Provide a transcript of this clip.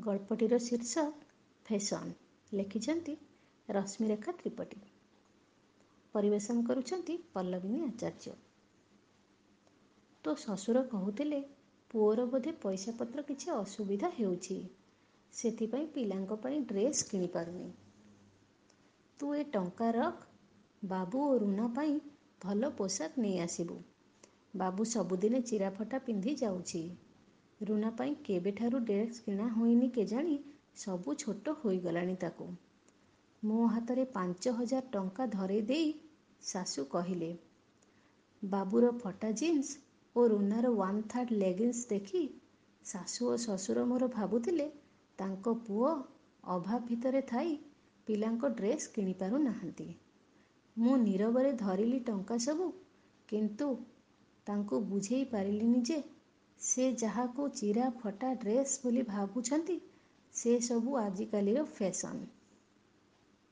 ଗଳ୍ପଟିର ଶୀର୍ଷକ ଫେସନ୍। ଲେଖିଛନ୍ତି ରଶ୍ମିରେଖା ତ୍ରିପାଠୀ ପରିବେଷଣ କରୁଛନ୍ତି ପଲ୍ଲବିନୀ ଆଚାର୍ଯ୍ୟ। ତୋ ଶ୍ୱଶୁର କହୁଥିଲେ ପୁଅର ବୋଧେ ପଇସାପତ୍ର କିଛି ଅସୁବିଧା ହେଉଛି। ସେଥିପାଇଁ ପିଲାଙ୍କ ପାଇଁ ଡ୍ରେସ୍ କିଣିପାରୁନି। ତୁ ଏ ଟଙ୍କା ରଖ ବାବୁ ଓ ରୁନା ପାଇଁ ଭଲ ପୋଷାକ ନେଇ ଆସିବୁ ବାବୁ ସବୁଦିନେ ଚିରାଫଟା ପିନ୍ଧି ଯାଉଛି। ରୁନା ପାଇଁ କେବେଠାରୁ ଡ୍ରେସ୍ କିଣା ହୋଇନି କେଜାଣି ସବୁ ଛୋଟ ହୋଇଗଲାଣି ତାକୁ। ମୋ ହାତରେ ପାଞ୍ଚ ହଜାର ଟଙ୍କା ଧରେଇ ଦେଇ ଶାଶୁ କହିଲେ ବାବୁର ଫଟା ଜିନ୍ସ ଓ ରୁନାର ୱାନ୍ ଥାର୍ଡ଼ ଲେଗିନ୍ସ ଦେଖି ଶାଶୁ ଓ ଶ୍ୱଶୁର ମୋର ଭାବୁଥିଲେ ତାଙ୍କ ପୁଅ ଅଭାବ ଭିତରେ ଥାଇ ପିଲାଙ୍କ ଡ୍ରେସ୍ କିଣିପାରୁ ନାହାନ୍ତି ମୁଁ ନୀରବରେ ଧରିଲି ଟଙ୍କା ସବୁ କିନ୍ତୁ ତାଙ୍କୁ ବୁଝେଇ ପାରିଲିନି ଯେ ସେ ଯାହାକୁ ଚିରା ଫଟା ଡ୍ରେସ୍ ବୋଲି ଭାବୁଛନ୍ତି ସେ ସବୁ ଆଜିକାଲିର ଫେସନ୍